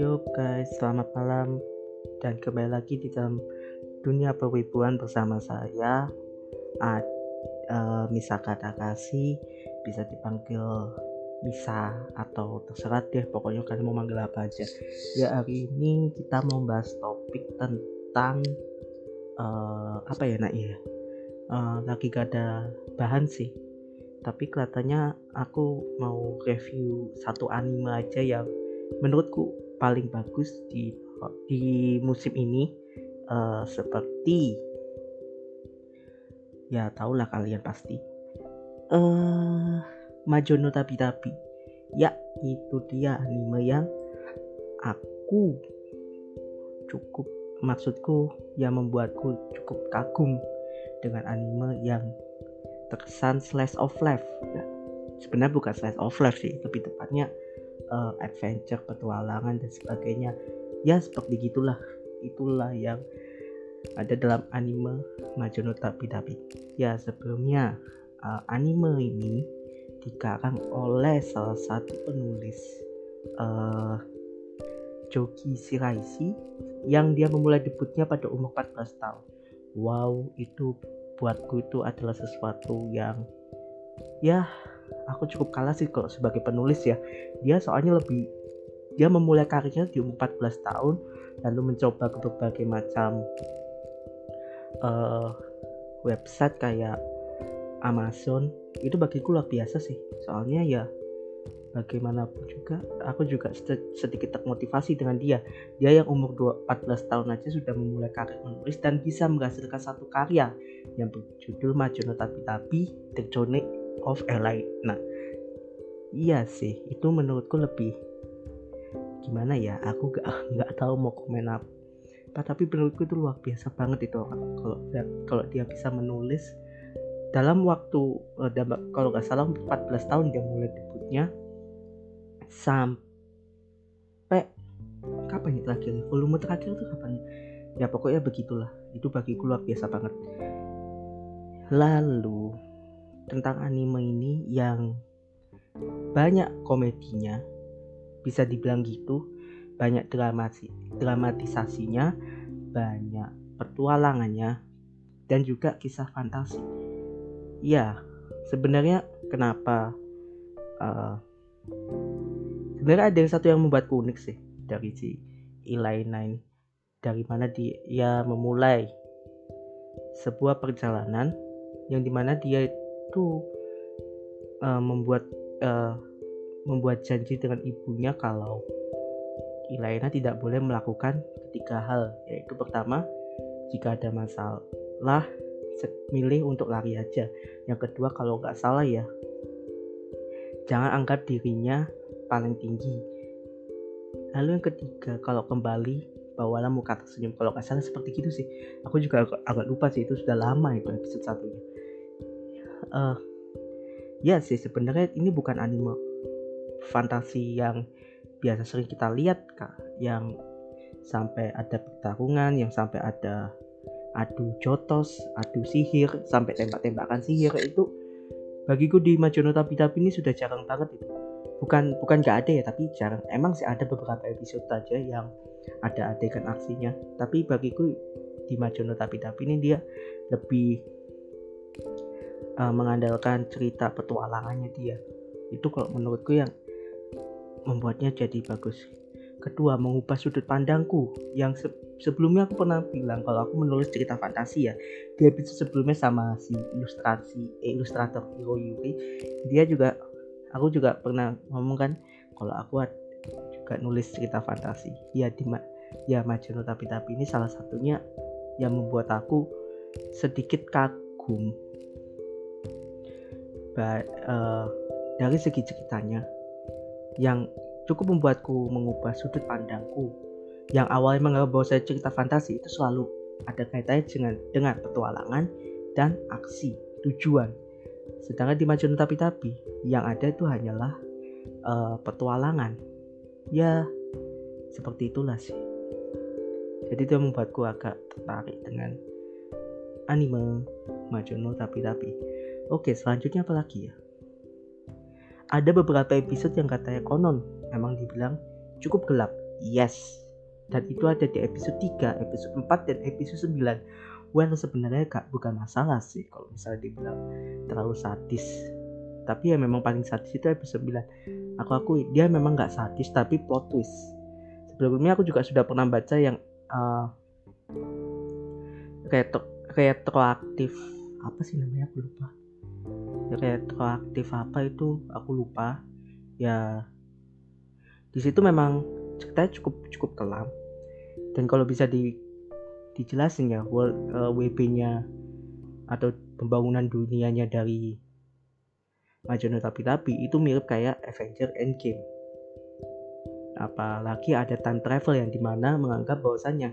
Yo guys, selamat malam dan kembali lagi di dalam dunia perwibuan bersama saya Ad, uh, Misa Katakasi bisa dipanggil bisa atau terserah deh pokoknya kalian mau manggil apa aja. Ya hari ini kita mau bahas topik tentang uh, apa ya nak ya? Uh, lagi gak ada bahan sih tapi kelihatannya aku mau review satu anime aja yang menurutku paling bagus di di musim ini uh, seperti ya tahulah kalian pasti. Uh, Majono Tapi Tapi ya itu dia anime yang aku cukup maksudku yang membuatku cukup kagum dengan anime yang terkesan slice of life. Ya, sebenarnya bukan slice of life sih lebih tepatnya uh, adventure petualangan dan sebagainya. Ya seperti gitulah. Itulah yang ada dalam anime Majono Tapi ya sebelumnya uh, anime ini dikarang oleh salah satu penulis uh, Joki Shiraishi yang dia memulai debutnya pada umur 14 tahun. Wow itu buatku itu adalah sesuatu yang ya aku cukup kalah sih kalau sebagai penulis ya. Dia soalnya lebih dia memulai karirnya di umur 14 tahun lalu mencoba ke berbagai macam uh, website kayak Amazon. Itu bagiku luar biasa sih. Soalnya ya bagaimanapun juga aku juga sedikit termotivasi dengan dia. Dia yang umur 14 tahun aja sudah memulai karir menulis dan bisa menghasilkan satu karya yang berjudul Majono Tapi Tapi Journey of Eli. Nah, iya sih, itu menurutku lebih gimana ya? Aku gak nggak tahu mau komen apa. Tapi menurutku itu luar biasa banget itu orang. Kalau kalau dia bisa menulis dalam waktu eh, kalau nggak salah 14 tahun dia mulai debutnya sampai kapan ya terakhir volume terakhir itu kapan ya pokoknya begitulah itu bagi luar biasa banget lalu tentang anime ini yang banyak komedinya bisa dibilang gitu. Banyak dramati dramatisasinya banyak petualangannya dan juga kisah fantasi. Ya sebenarnya kenapa uh, sebenarnya ada satu yang membuatku unik sih dari si Ilaina ini. Dari mana dia memulai sebuah perjalanan yang di mana dia itu uh, membuat uh, membuat janji dengan ibunya kalau Ilaina tidak boleh melakukan ketiga hal. Yaitu pertama jika ada masalah milih untuk lari aja. Yang kedua kalau nggak salah ya jangan anggap dirinya paling tinggi. Lalu yang ketiga kalau kembali bawalah muka tersenyum. Kalau nggak salah seperti itu sih. Aku juga agak, agak lupa sih itu sudah lama itu episode satunya uh, ya sih sebenarnya ini bukan anime fantasi yang biasa sering kita lihat kak. Yang sampai ada pertarungan yang sampai ada adu jotos adu sihir sampai tembak-tembakan sihir itu bagiku di Majono Tapi Tapi ini sudah jarang banget itu. Bukan bukan gak ada ya tapi jarang. Emang sih ada beberapa episode aja yang ada adegan aksinya. Tapi bagiku di Majono Tapi Tapi ini dia lebih uh, mengandalkan cerita petualangannya dia. Itu kalau menurutku yang membuatnya jadi bagus. Kedua mengubah sudut pandangku. Yang se sebelumnya aku pernah bilang kalau aku menulis cerita fantasi ya di episode sebelumnya sama si ilustrasi eh, ilustrator Hiroyuki dia juga aku juga pernah ngomong kan kalau aku juga nulis cerita fantasi. Ya di ya Majono tapi tapi ini salah satunya yang membuat aku sedikit kagum But, uh, dari segi ceritanya yang cukup membuatku mengubah sudut pandangku yang awalnya menganggap bahwa saya cerita fantasi itu selalu ada kaitannya dengan dengan petualangan dan aksi tujuan. Sedangkan di Majono Tapi-Tapi yang ada itu hanyalah uh, petualangan. Ya seperti itulah sih. Jadi itu membuatku agak tertarik dengan anime Majono Tapi-Tapi Oke, selanjutnya apa lagi ya? Ada beberapa episode yang katanya konon memang dibilang cukup gelap. yes. Dan itu ada di episode 3 episode 4 dan episode 9 well sebenarnya gak bukan masalah sih kalau misalnya dibilang terlalu sadis. Tapi ya memang paling sadis itu episode 9 aku akui dia memang gak sadis tapi plot twist. Sebelumnya aku juga sudah pernah baca yang uh, retro retroaktif. Apa sih namanya? Aku lupa retroaktif apa itu aku lupa. Ya di situ memang ceritanya cukup cukup kelam. Dan kalau bisa di dijelasin ya world eh, WB-nya atau pembangunan dunianya dari Majono Tapi-Tapi itu mirip kayak Avenger Endgame. Apalagi ada time travel yang di mana menganggap bahwasannya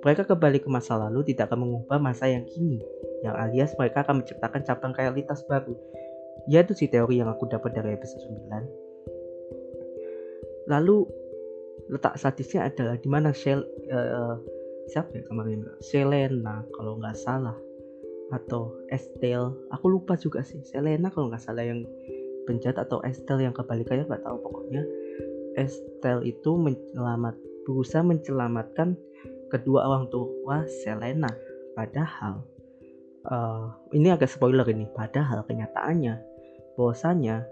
mereka kembali ke masa lalu tidak akan mengubah masa yang kini yang alias mereka akan menciptakan cabang realitas baru ya itu sih teori yang aku dapat dari episode 9 lalu letak sadisnya adalah di mana Shell uh, siapa ya kemarin? Selena kalau nggak salah atau Estelle. Aku lupa juga sih Selena kalau nggak salah yang penjahat atau Estelle yang kebalikannya nggak tahu pokoknya. Estelle itu menyelamat berusaha menyelamatkan kedua orang tua Selena padahal uh, ini agak spoiler ini padahal kenyataannya bahwasanya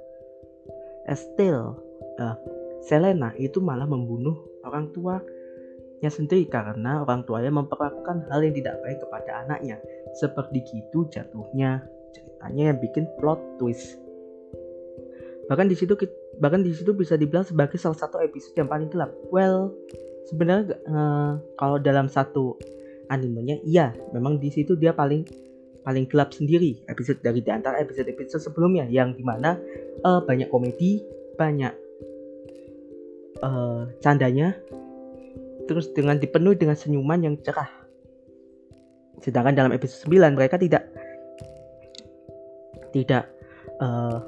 Estelle uh, Selena itu malah membunuh orang tuanya sendiri karena orang tuanya memperlakukan hal yang tidak baik kepada anaknya. Seperti itu jatuhnya ceritanya yang bikin plot twist. Bahkan di situ bahkan di situ bisa dibilang sebagai salah satu episode yang paling gelap. Well, sebenarnya uh, kalau dalam satu animenya iya, memang di situ dia paling paling gelap sendiri. Episode dari di antara episode-episode sebelumnya yang di mana uh, banyak komedi, banyak uh, candanya terus dengan dipenuhi dengan senyuman yang cerah. Sedangkan dalam episode 9 mereka tidak tidak uh,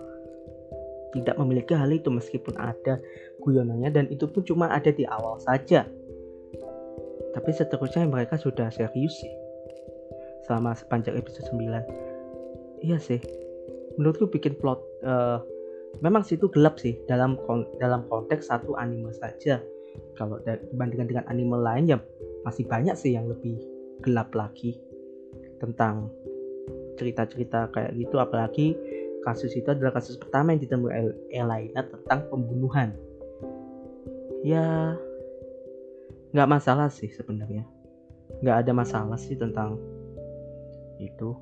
tidak memiliki hal itu meskipun ada guyonannya dan itu pun cuma ada di awal saja. Tapi seterusnya mereka sudah serius sih. Selama sepanjang episode 9 iya sih. Menurutku bikin plot uh, memang situ gelap sih dalam dalam konteks satu anime saja. Kalau dibandingkan dengan anime lain ya masih banyak sih yang lebih gelap lagi tentang cerita-cerita kayak gitu. Apalagi kasus itu adalah kasus pertama yang ditemui Elena tentang pembunuhan ya nggak masalah sih sebenarnya. Nggak ada masalah sih tentang itu.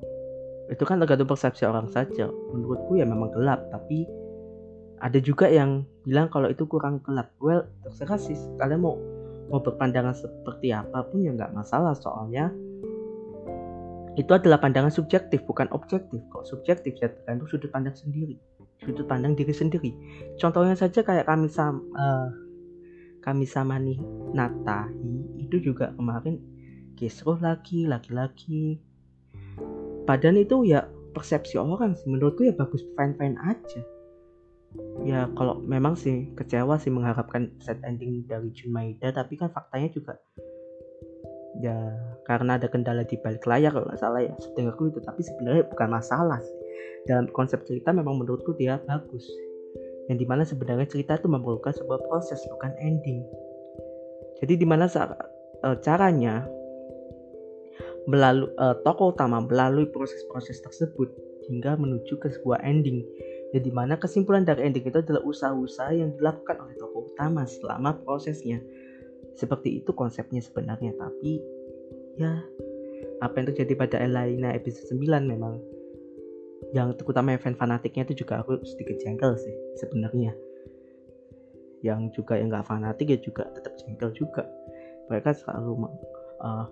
Itu kan tergantung persepsi orang saja. Menurutku ya memang gelap tapi ada juga yang bilang kalau itu kurang gelap. Well terserah sih kalian mau mau berpandangan seperti apa pun ya nggak masalah. Soalnya itu adalah pandangan subjektif bukan objektif. Kok subjektif ya? Tergantung sudut pandang sendiri. Sudut pandang diri sendiri. Contohnya saja kayak kami sama uh, kami sama nih Natahi itu juga kemarin kisruh lagi laki-laki. Padahal itu ya persepsi orang sih menurutku ya bagus fine fine aja. Ya kalau memang sih kecewa sih mengharapkan set ending dari Jun Maeda tapi kan faktanya juga ya karena ada kendala di balik layar kalau nggak salah ya aku itu. Tapi sebenarnya bukan masalah sih. Dalam konsep cerita memang menurutku dia bagus yang di mana sebenarnya cerita itu memerlukan sebuah proses bukan ending. Jadi di mana uh, caranya melalui uh, tokoh utama melalui proses-proses tersebut hingga menuju ke sebuah ending. Ya di mana kesimpulan dari ending itu adalah usaha-usaha yang dilakukan oleh tokoh utama selama prosesnya. Seperti itu konsepnya sebenarnya tapi ya apa yang terjadi pada Elena episode 9 memang yang terutama event fanatiknya itu juga aku sedikit jengkel sih sebenarnya. Yang juga yang nggak fanatik ya juga tetap jengkel juga. Mereka selalu uh,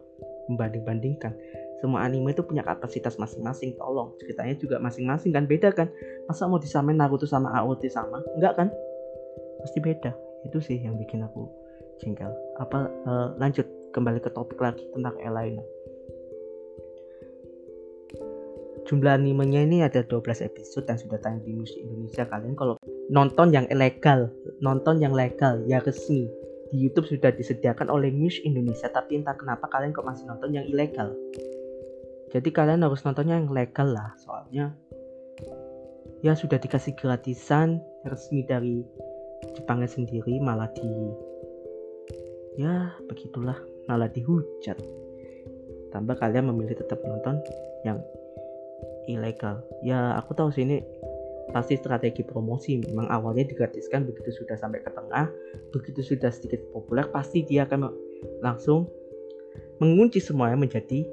membanding-bandingkan. Semua anime itu punya kapasitas masing-masing tolong. Ceritanya juga masing-masing kan beda kan? Masa mau disamain Naruto sama AOT sama? Enggak kan? Pasti beda. Itu sih yang bikin aku jengkel. Apa uh, lanjut kembali ke topik lagi tentang Elena jumlah animenya ini ada 12 episode dan sudah tayang di musik Indonesia. Kalian kalau nonton yang ilegal nonton yang legal ya resmi di YouTube sudah disediakan oleh Muse Indonesia. Tapi entah kenapa kalian kok masih nonton yang ilegal. Jadi kalian harus nontonnya yang legal lah soalnya ya sudah dikasih gratisan resmi dari Jepangnya sendiri malah di ya begitulah malah dihujat. Tambah kalian memilih tetap menonton yang ilegal ya aku tahu sih ini pasti strategi promosi. Memang awalnya digratiskan begitu sudah sampai ke tengah begitu sudah sedikit populer pasti dia akan langsung mengunci semuanya menjadi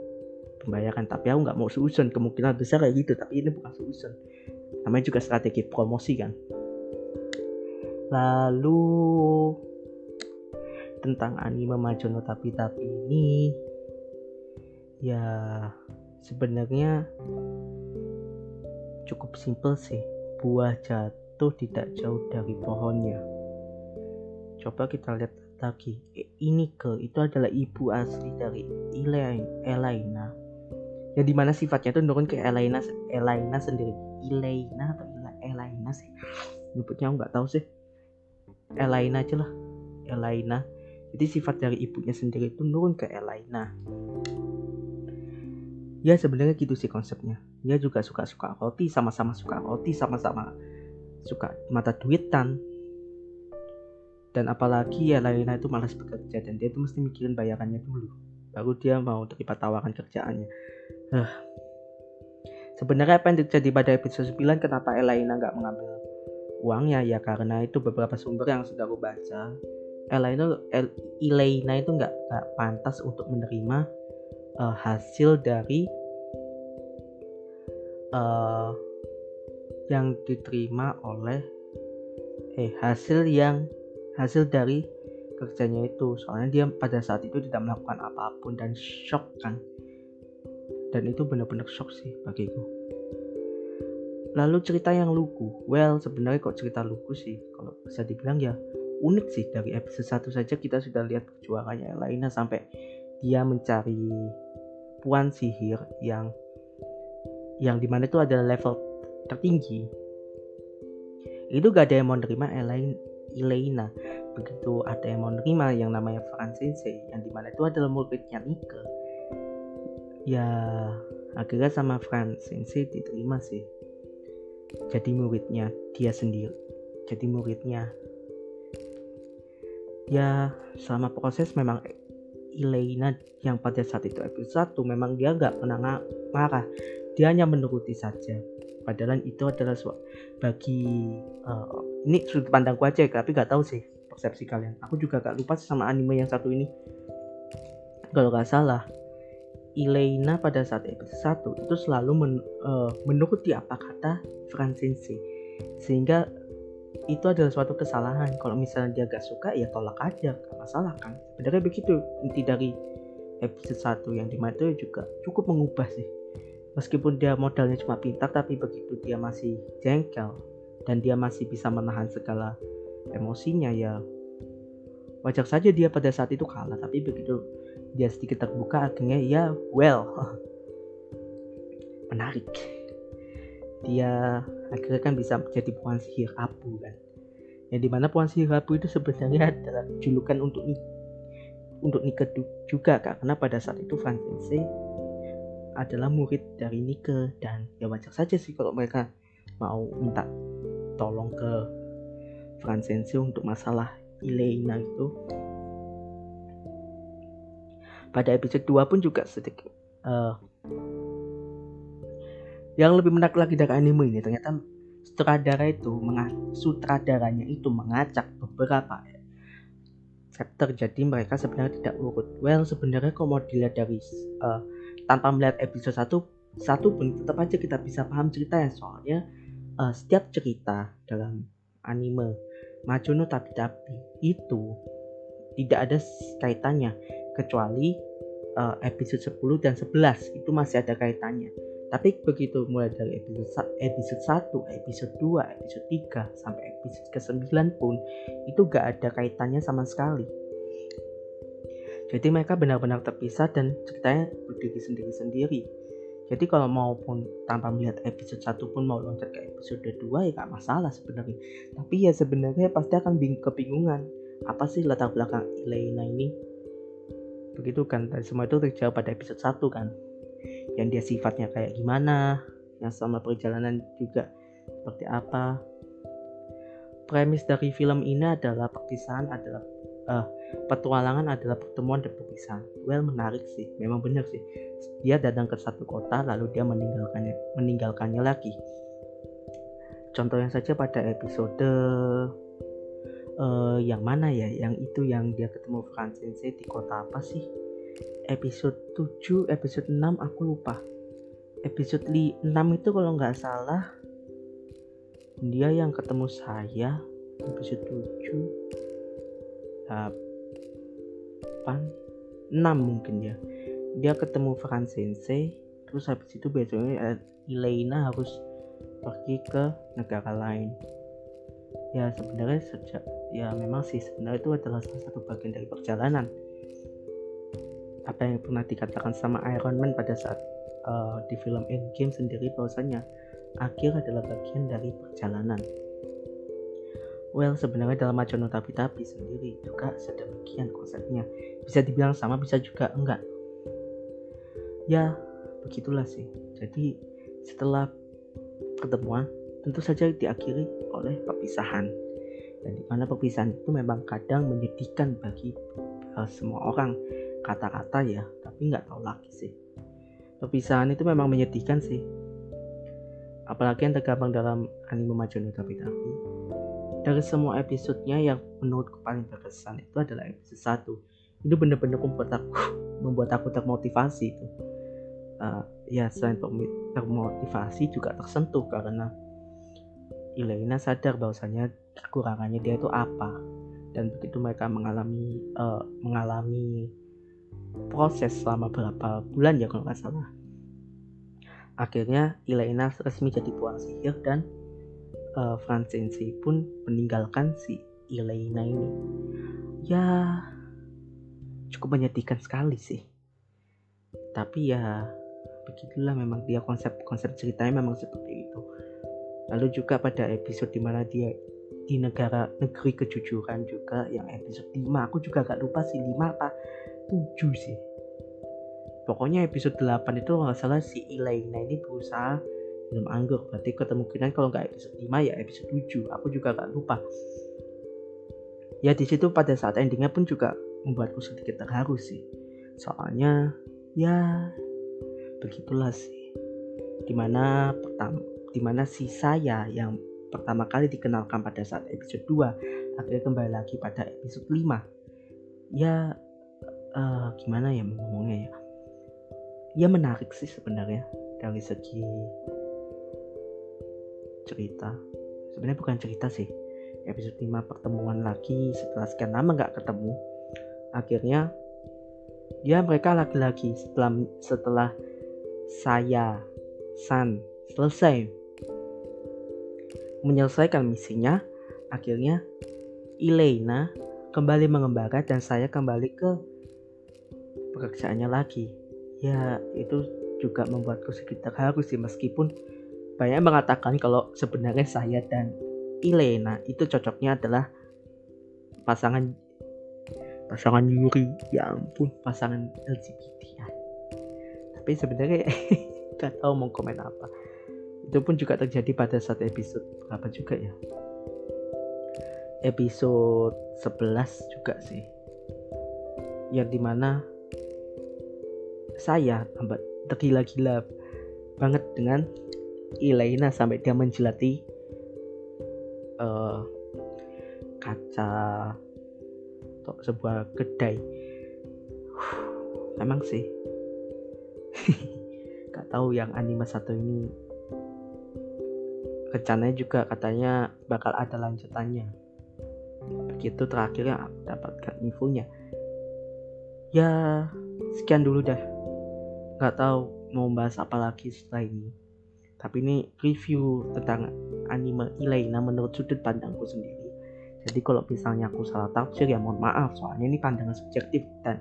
pembayaran. Tapi aku nggak mau susun kemungkinan besar kayak gitu tapi ini bukan susun namanya juga strategi promosi kan? Lalu tentang anime Majono tapi tapi ini ya sebenarnya cukup simpel sih buah jatuh tidak jauh dari pohonnya. Coba kita lihat lagi. Eh, ini ke itu adalah ibu asli dari Elaina. Yang di mana sifatnya itu nurun ke Elaina, Elaina sendiri. Elaina atau Elaina sih? Nyebutnya nggak tahu sih. Elaina aja lah. Elaina. Jadi sifat dari ibunya sendiri itu nurun ke Elaina ya sebenarnya gitu sih konsepnya. Dia juga suka-suka roti sama-sama suka roti sama-sama suka mata duitan. Dan apalagi ya lainnya itu malas bekerja dan dia itu mesti mikirin bayarannya dulu baru dia mau terima tawaran kerjaannya. Uh. sebenarnya apa yang terjadi pada episode 9 kenapa Elaina nggak mengambil uangnya? Ya karena itu beberapa sumber yang sudah aku baca. Elaina Elaina itu nggak pantas untuk menerima uh, hasil dari uh, yang diterima oleh eh hasil yang hasil dari kerjanya itu. Soalnya dia pada saat itu tidak melakukan apa pun dan shock kan. Dan itu benar-benar shock sih bagiku. Lalu cerita yang lugu. Well sebenarnya kok cerita lugu sih? Kalau bisa dibilang ya unik sih. Dari episode 1 saja kita sudah lihat perjuangannya lainnya sampai dia mencari puan sihir yang yang di mana itu adalah level tertinggi. Itu gak ada yang mau nerima Elaine, Elena begitu ada yang mau nerima yang namanya Francesca yang di mana itu adalah muridnya Nike ya akhirnya sama Francesca diterima sih. Jadi muridnya dia sendiri. Jadi muridnya. Ya selama proses memang Elena yang pada saat itu episode 1 memang dia gak pernah marah. Dia hanya menuruti saja. Padahal itu adalah bagi uh, ini sudut pandangku aja tapi gak tahu sih persepsi kalian. Aku juga gak lupa sama anime yang satu ini. Kalau gak salah Elena pada saat episode 1 itu selalu men, uh, menuruti apa kata Francisci sehingga itu adalah suatu kesalahan. Kalau misalnya dia gak suka ya tolak aja. Gak masalah kan? Sebenarnya begitu. Inti dari episode 1 yang di mana itu juga cukup mengubah sih. Meskipun dia modalnya cuma pintar tapi begitu dia masih jengkel dan dia masih bisa menahan segala emosinya ya wajar saja dia pada saat itu kalah. Tapi begitu dia sedikit terbuka akhirnya ya well. Menarik dia akhirnya kan bisa menjadi puan sihir abu kan. Yang di mana puan sihir abu itu sebenarnya adalah julukan untuk untuk nikah juga karena pada saat itu Francesca adalah murid dari Nike dan ya wajar saja sih kalau mereka mau minta tolong ke Francesco untuk masalah Elena itu. Pada episode 2 pun juga sedikit uh, yang lebih menarik lagi dari anime ini ternyata sutradara itu sutradaranya itu mengacak beberapa faktor jadi mereka sebenarnya tidak urut well sebenarnya kalau mau dilihat dari uh, tanpa melihat episode satu satu pun tetap aja kita bisa paham ceritanya. Soalnya uh, setiap cerita dalam anime Majono tapi tapi itu tidak ada kaitannya. Kecuali uh, episode 10 dan 11 itu masih ada kaitannya tapi begitu mulai dari episode episode 1, episode 2, episode 3 sampai episode ke-9 pun itu gak ada kaitannya sama sekali jadi mereka benar-benar terpisah dan ceritanya berdiri sendiri-sendiri. Jadi kalau maupun tanpa melihat episode 1 pun mau loncat ke episode 2 ya gak masalah sebenarnya. Tapi ya sebenarnya pasti akan bing kebingungan. Apa sih latar belakang Elena ini? Begitu kan, dan semua itu terjawab pada episode 1 kan. Yang dia sifatnya kayak gimana, yang sama perjalanan juga seperti apa. Premis dari film ini adalah perpisahan adalah uh, petualangan adalah pertemuan dan perpisahan. Well menarik sih, memang benar sih. Dia datang ke satu kota lalu dia meninggalkannya meninggalkannya lagi. Contohnya saja pada episode uh, yang mana ya? Yang itu yang dia ketemu Francis di kota apa sih? Episode 7, episode 6 aku lupa. Episode 6 itu kalau nggak salah dia yang ketemu saya episode 7 8 6 mungkin ya dia ketemu Fransense terus habis itu besoknya Elena harus pergi ke negara lain. Ya sebenarnya sejak ya memang sih sebenarnya itu adalah salah satu bagian dari perjalanan apa yang pernah dikatakan sama Iron Man pada saat uh, di film Endgame sendiri bahwasanya akhir adalah bagian dari perjalanan. Well, sebenarnya dalam Majono Tapi-Tapi sendiri juga sedemikian konsepnya. Bisa dibilang sama, bisa juga enggak. Ya, begitulah sih. Jadi, setelah ketemuan, tentu saja diakhiri oleh perpisahan. Dan di mana perpisahan itu memang kadang menyedihkan bagi uh, semua orang. Kata-kata ya, tapi nggak tahu lagi sih. Perpisahan itu memang menyedihkan sih. Apalagi yang tergabung dalam anime Majono Tapi-Tapi dari semua episodenya yang menurutku paling berkesan itu adalah episode 1 itu benar-benar membuat aku membuat aku termotivasi itu. Uh, ya selain termotivasi juga tersentuh karena Elena sadar bahwasanya kekurangannya dia itu apa. Dan begitu mereka mengalami uh, mengalami proses selama berapa bulan ya kalau nggak salah Akhirnya Elena resmi jadi tuan sihir dan uh, Francensi pun meninggalkan si Elena ini. Ya cukup menyedihkan sekali sih. Tapi ya begitulah memang dia konsep konsep ceritanya memang seperti itu. Lalu juga pada episode di mana dia di negara negeri kejujuran juga yang episode 5 aku juga gak lupa sih 5 apa 7 sih. Pokoknya episode 8 itu nggak salah si Elena ini berusaha minum anggur. Berarti kemungkinan kalau nggak episode 5 ya episode 7 aku juga nggak lupa. Ya di situ pada saat endingnya pun juga membuatku sedikit terharu sih. Soalnya ya begitulah sih. Di mana pertama di mana si saya yang pertama kali dikenalkan pada saat episode 2 akhirnya kembali lagi pada episode 5 ya uh, gimana ya ngomongnya ya? Ya menarik sih sebenarnya dari segi cerita. Sebenarnya bukan cerita sih. Episode 5 pertemuan lagi setelah sekian lama nggak ketemu. Akhirnya ya mereka lagi-lagi setelah setelah saya San selesai menyelesaikan misinya akhirnya Elena kembali mengembara dan saya kembali ke pekerjaannya lagi. Ya itu juga membuatku sekitar harus sih meskipun banyak mengatakan kalau sebenarnya saya dan Ilena itu cocoknya adalah pasangan pasangan Yuri. Ya ampun pasangan LGBT ya. tapi sebenarnya gak tahu mau komen apa itu pun juga terjadi pada saat episode berapa juga ya? Episode 11 juga sih. Yang di mana saya tambah tergila-gila banget dengan Elena sampai dia menjelati uh, kaca atau sebuah kedai. Memang sih. Gak tahu yang anime satu ini rencananya juga katanya bakal ada lanjutannya. Begitu terakhirnya dapatkan infonya. Ya sekian dulu dah. Nggak tahu mau bahas apa lagi setelah ini. Tapi ini review tentang anime Elena menurut sudut pandangku sendiri. Jadi kalau misalnya aku salah tafsir ya mohon maaf. Soalnya ini pandangan subjektif dan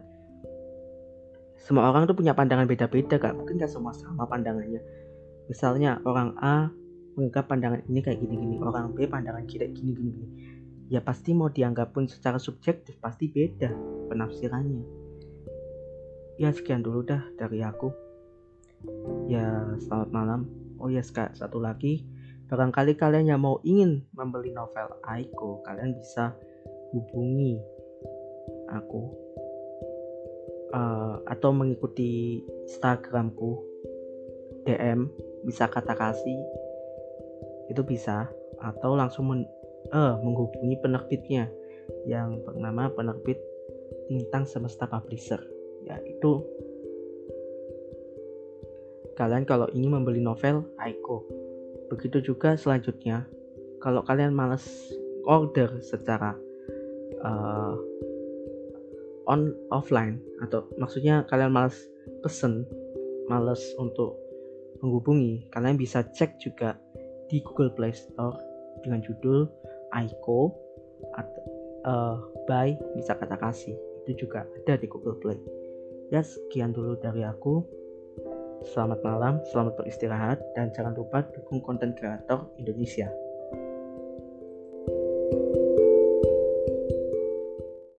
semua orang tuh punya pandangan beda-beda kan mungkin gak semua sama pandangannya. Misalnya orang A menganggap pandangan ini kayak gini-gini. Orang B pandangan kita gini-gini ya pasti mau dianggap pun secara subjektif pasti beda penafsirannya. Ya sekian dulu dah dari aku. Ya selamat malam. Oh ya yes, satu lagi. Barangkali kalian yang mau ingin membeli novel Aiko kalian bisa hubungi aku uh, atau mengikuti Instagramku DM bisa kata kasih itu bisa atau langsung men, uh, menghubungi penerbitnya yang bernama penerbit Tintang Semesta Publisher. Ya itu kalian kalau ingin membeli novel Aiko. Begitu juga selanjutnya kalau kalian males order secara uh, on offline atau maksudnya kalian males pesen males untuk menghubungi kalian bisa cek juga di Google Play Store dengan judul Aiko atau uh, by bisa kata kasih itu juga ada di Google Play. Ya sekian dulu dari aku. Selamat malam selamat beristirahat dan jangan lupa dukung konten kreator Indonesia